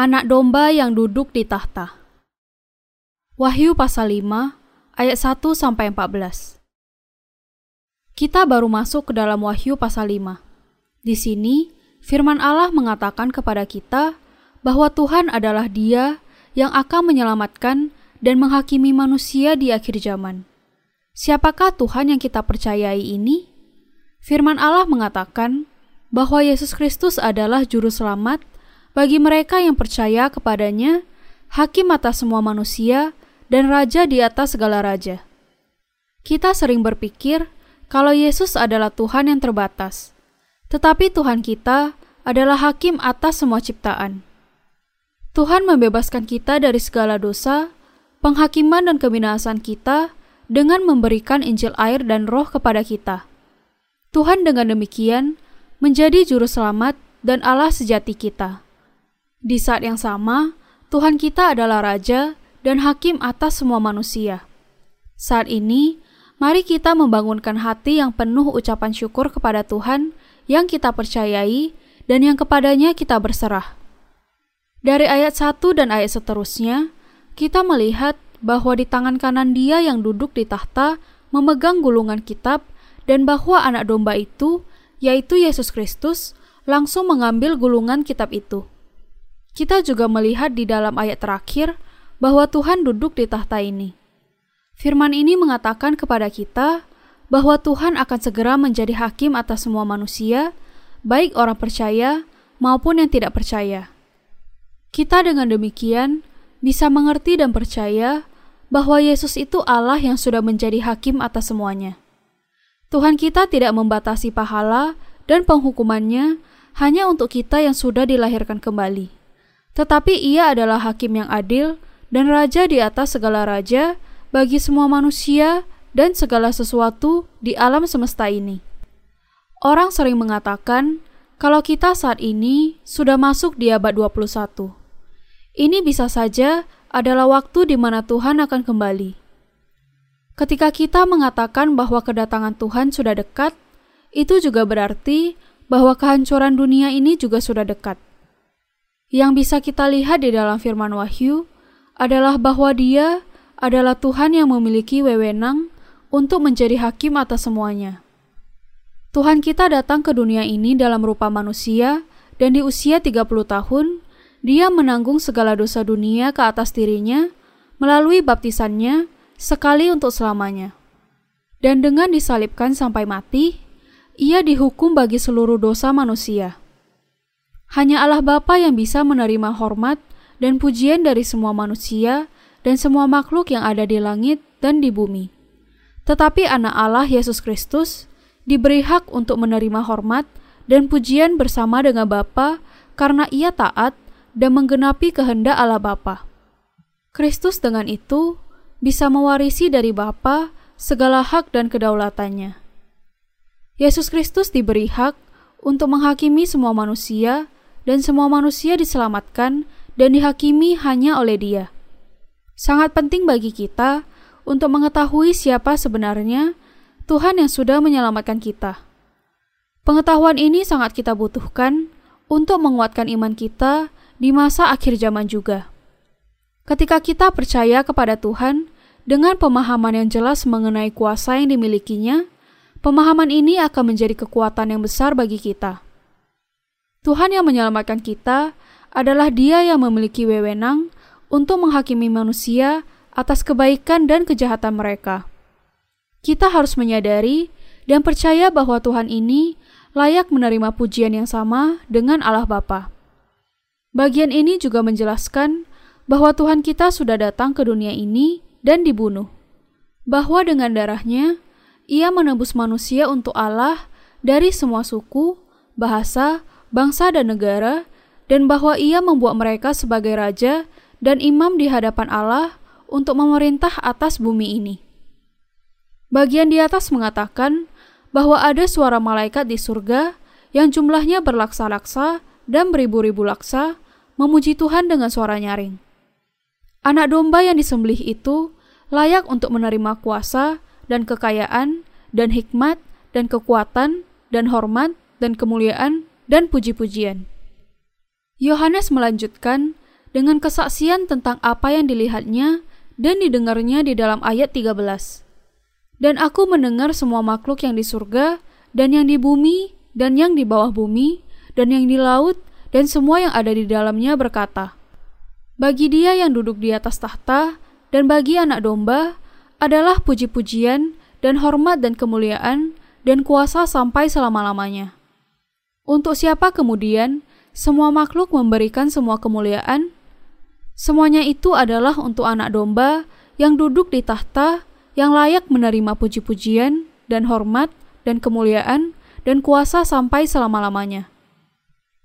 Anak domba yang duduk di tahta. Wahyu pasal 5 ayat 1 sampai 14. Kita baru masuk ke dalam Wahyu pasal 5. Di sini firman Allah mengatakan kepada kita bahwa Tuhan adalah Dia yang akan menyelamatkan dan menghakimi manusia di akhir zaman. Siapakah Tuhan yang kita percayai ini? Firman Allah mengatakan bahwa Yesus Kristus adalah juru selamat bagi mereka yang percaya kepadanya, hakim atas semua manusia, dan raja di atas segala raja. Kita sering berpikir kalau Yesus adalah Tuhan yang terbatas, tetapi Tuhan kita adalah hakim atas semua ciptaan. Tuhan membebaskan kita dari segala dosa, penghakiman dan kebinasan kita dengan memberikan Injil air dan roh kepada kita. Tuhan dengan demikian menjadi juru selamat dan Allah sejati kita. Di saat yang sama, Tuhan kita adalah Raja dan Hakim atas semua manusia. Saat ini, mari kita membangunkan hati yang penuh ucapan syukur kepada Tuhan yang kita percayai dan yang kepadanya kita berserah. Dari ayat 1 dan ayat seterusnya, kita melihat bahwa di tangan kanan dia yang duduk di tahta memegang gulungan kitab dan bahwa anak domba itu, yaitu Yesus Kristus, langsung mengambil gulungan kitab itu. Kita juga melihat di dalam ayat terakhir bahwa Tuhan duduk di tahta ini. Firman ini mengatakan kepada kita bahwa Tuhan akan segera menjadi hakim atas semua manusia, baik orang percaya maupun yang tidak percaya. Kita dengan demikian bisa mengerti dan percaya bahwa Yesus itu Allah yang sudah menjadi hakim atas semuanya. Tuhan kita tidak membatasi pahala dan penghukumannya hanya untuk kita yang sudah dilahirkan kembali. Tetapi ia adalah hakim yang adil dan raja di atas segala raja bagi semua manusia dan segala sesuatu di alam semesta ini. Orang sering mengatakan kalau kita saat ini sudah masuk di abad 21. Ini bisa saja adalah waktu di mana Tuhan akan kembali. Ketika kita mengatakan bahwa kedatangan Tuhan sudah dekat, itu juga berarti bahwa kehancuran dunia ini juga sudah dekat. Yang bisa kita lihat di dalam firman Wahyu adalah bahwa Dia adalah Tuhan yang memiliki wewenang untuk menjadi hakim atas semuanya. Tuhan kita datang ke dunia ini dalam rupa manusia dan di usia 30 tahun dia menanggung segala dosa dunia ke atas dirinya melalui baptisannya sekali untuk selamanya. Dan dengan disalibkan sampai mati, ia dihukum bagi seluruh dosa manusia. Hanya Allah Bapa yang bisa menerima hormat dan pujian dari semua manusia dan semua makhluk yang ada di langit dan di bumi. Tetapi anak Allah Yesus Kristus diberi hak untuk menerima hormat dan pujian bersama dengan Bapa karena ia taat dan menggenapi kehendak Allah Bapa. Kristus dengan itu bisa mewarisi dari Bapa segala hak dan kedaulatannya. Yesus Kristus diberi hak untuk menghakimi semua manusia dan semua manusia diselamatkan dan dihakimi hanya oleh Dia. Sangat penting bagi kita untuk mengetahui siapa sebenarnya Tuhan yang sudah menyelamatkan kita. Pengetahuan ini sangat kita butuhkan untuk menguatkan iman kita di masa akhir zaman juga. Ketika kita percaya kepada Tuhan dengan pemahaman yang jelas mengenai kuasa yang dimilikinya, pemahaman ini akan menjadi kekuatan yang besar bagi kita. Tuhan yang menyelamatkan kita adalah Dia yang memiliki wewenang untuk menghakimi manusia atas kebaikan dan kejahatan mereka. Kita harus menyadari dan percaya bahwa Tuhan ini layak menerima pujian yang sama dengan Allah Bapa. Bagian ini juga menjelaskan bahwa Tuhan kita sudah datang ke dunia ini dan dibunuh. Bahwa dengan darahnya, ia menebus manusia untuk Allah dari semua suku, bahasa, bangsa, dan negara, dan bahwa ia membuat mereka sebagai raja dan imam di hadapan Allah untuk memerintah atas bumi ini. Bagian di atas mengatakan bahwa ada suara malaikat di surga yang jumlahnya berlaksa-laksa dan beribu-ribu laksa memuji Tuhan dengan suara nyaring. Anak domba yang disembelih itu layak untuk menerima kuasa dan kekayaan dan hikmat dan kekuatan dan hormat dan kemuliaan dan puji-pujian. Yohanes melanjutkan dengan kesaksian tentang apa yang dilihatnya dan didengarnya di dalam ayat 13. Dan aku mendengar semua makhluk yang di surga dan yang di bumi dan yang di bawah bumi dan yang di laut dan semua yang ada di dalamnya berkata, Bagi dia yang duduk di atas tahta dan bagi anak domba adalah puji-pujian dan hormat dan kemuliaan dan kuasa sampai selama-lamanya. Untuk siapa kemudian semua makhluk memberikan semua kemuliaan? Semuanya itu adalah untuk anak domba yang duduk di tahta yang layak menerima puji-pujian dan hormat dan kemuliaan dan kuasa sampai selama-lamanya.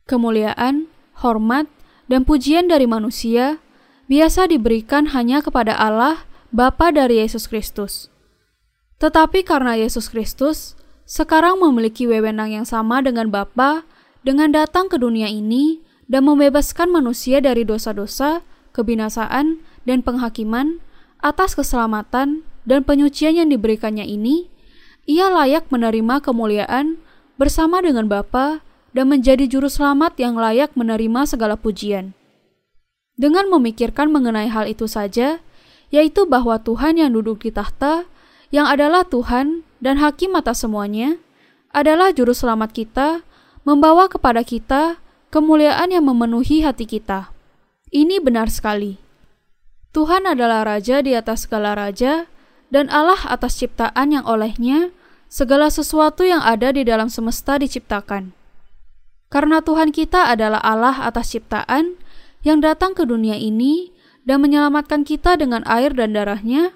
Kemuliaan, hormat, dan pujian dari manusia biasa diberikan hanya kepada Allah, Bapa dari Yesus Kristus. Tetapi karena Yesus Kristus sekarang memiliki wewenang yang sama dengan Bapa dengan datang ke dunia ini dan membebaskan manusia dari dosa-dosa, kebinasaan, dan penghakiman atas keselamatan dan penyucian yang diberikannya ini, ia layak menerima kemuliaan bersama dengan Bapa dan menjadi juru selamat yang layak menerima segala pujian. Dengan memikirkan mengenai hal itu saja, yaitu bahwa Tuhan yang duduk di tahta yang adalah Tuhan dan hakim atas semuanya, adalah juru selamat kita, membawa kepada kita kemuliaan yang memenuhi hati kita. Ini benar sekali. Tuhan adalah Raja di atas segala raja, dan Allah atas ciptaan yang olehnya segala sesuatu yang ada di dalam semesta diciptakan. Karena Tuhan kita adalah Allah atas ciptaan yang datang ke dunia ini dan menyelamatkan kita dengan air dan darahnya,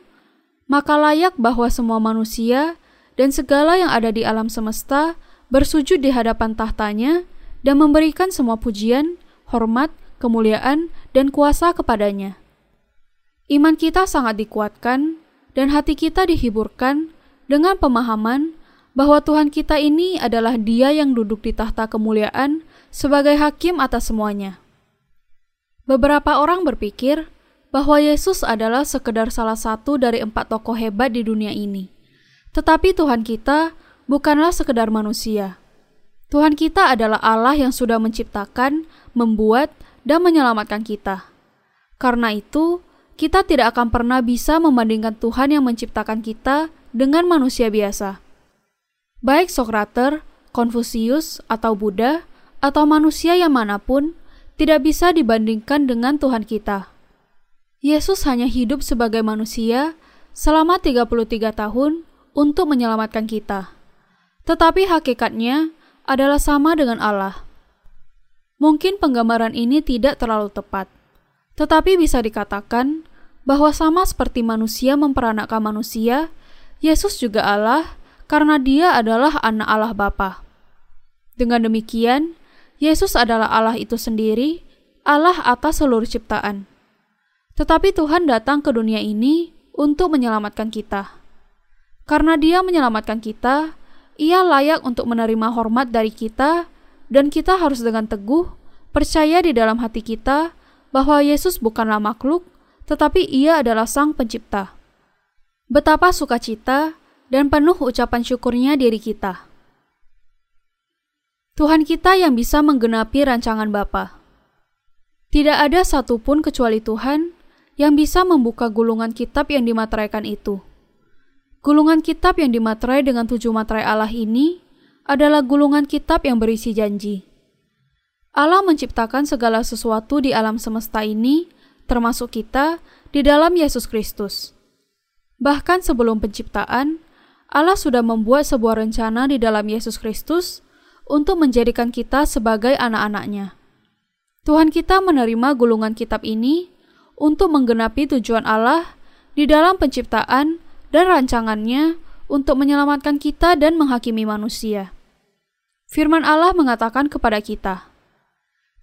maka layak bahwa semua manusia dan segala yang ada di alam semesta bersujud di hadapan tahtanya dan memberikan semua pujian, hormat, kemuliaan, dan kuasa kepadanya. Iman kita sangat dikuatkan dan hati kita dihiburkan dengan pemahaman bahwa Tuhan kita ini adalah Dia yang duduk di tahta kemuliaan sebagai hakim atas semuanya. Beberapa orang berpikir bahwa Yesus adalah sekedar salah satu dari empat tokoh hebat di dunia ini. Tetapi Tuhan kita bukanlah sekedar manusia. Tuhan kita adalah Allah yang sudah menciptakan, membuat, dan menyelamatkan kita. Karena itu, kita tidak akan pernah bisa membandingkan Tuhan yang menciptakan kita dengan manusia biasa. Baik Sokrates, Konfusius, atau Buddha, atau manusia yang mana pun, tidak bisa dibandingkan dengan Tuhan kita. Yesus hanya hidup sebagai manusia selama 33 tahun untuk menyelamatkan kita. Tetapi hakikatnya adalah sama dengan Allah. Mungkin penggambaran ini tidak terlalu tepat, tetapi bisa dikatakan bahwa sama seperti manusia memperanakkan manusia, Yesus juga Allah karena dia adalah anak Allah Bapa. Dengan demikian, Yesus adalah Allah itu sendiri, Allah atas seluruh ciptaan. Tetapi Tuhan datang ke dunia ini untuk menyelamatkan kita. Karena Dia menyelamatkan kita, Ia layak untuk menerima hormat dari kita, dan kita harus dengan teguh percaya di dalam hati kita bahwa Yesus bukanlah makhluk, tetapi Ia adalah Sang Pencipta. Betapa sukacita dan penuh ucapan syukurnya diri kita. Tuhan kita yang bisa menggenapi rancangan Bapa. Tidak ada satupun kecuali Tuhan yang bisa membuka gulungan kitab yang dimateraikan itu. Gulungan kitab yang dimaterai dengan tujuh materai Allah ini adalah gulungan kitab yang berisi janji. Allah menciptakan segala sesuatu di alam semesta ini, termasuk kita, di dalam Yesus Kristus. Bahkan sebelum penciptaan, Allah sudah membuat sebuah rencana di dalam Yesus Kristus untuk menjadikan kita sebagai anak-anaknya. Tuhan kita menerima gulungan kitab ini untuk menggenapi tujuan Allah di dalam penciptaan dan rancangannya untuk menyelamatkan kita dan menghakimi manusia. Firman Allah mengatakan kepada kita,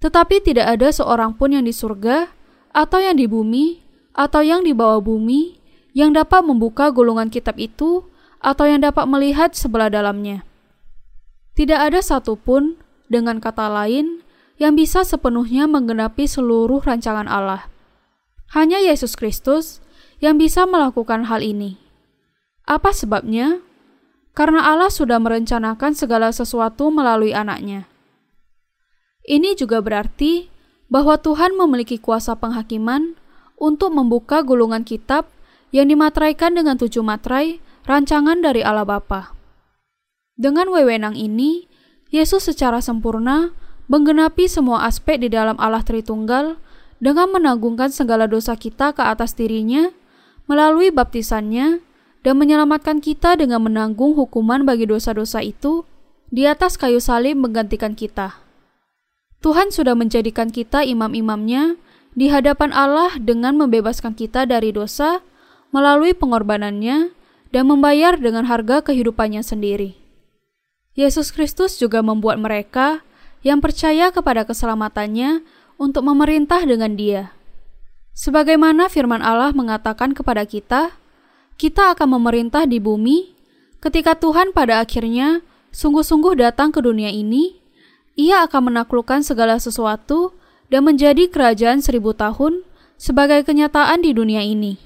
"Tetapi tidak ada seorang pun yang di surga, atau yang di bumi, atau yang di bawah bumi, yang dapat membuka gulungan kitab itu, atau yang dapat melihat sebelah dalamnya. Tidak ada satupun, dengan kata lain, yang bisa sepenuhnya menggenapi seluruh rancangan Allah." Hanya Yesus Kristus yang bisa melakukan hal ini. Apa sebabnya? Karena Allah sudah merencanakan segala sesuatu melalui anaknya. Ini juga berarti bahwa Tuhan memiliki kuasa penghakiman untuk membuka gulungan kitab yang dimateraikan dengan tujuh materai rancangan dari Allah Bapa. Dengan wewenang ini, Yesus secara sempurna menggenapi semua aspek di dalam Allah Tritunggal dengan menanggungkan segala dosa kita ke atas dirinya melalui baptisannya dan menyelamatkan kita dengan menanggung hukuman bagi dosa-dosa itu di atas kayu salib menggantikan kita. Tuhan sudah menjadikan kita imam-imamnya di hadapan Allah dengan membebaskan kita dari dosa melalui pengorbanannya dan membayar dengan harga kehidupannya sendiri. Yesus Kristus juga membuat mereka yang percaya kepada keselamatannya untuk memerintah dengan Dia. Sebagaimana firman Allah mengatakan kepada kita, kita akan memerintah di bumi ketika Tuhan pada akhirnya sungguh-sungguh datang ke dunia ini. Ia akan menaklukkan segala sesuatu dan menjadi kerajaan seribu tahun sebagai kenyataan di dunia ini.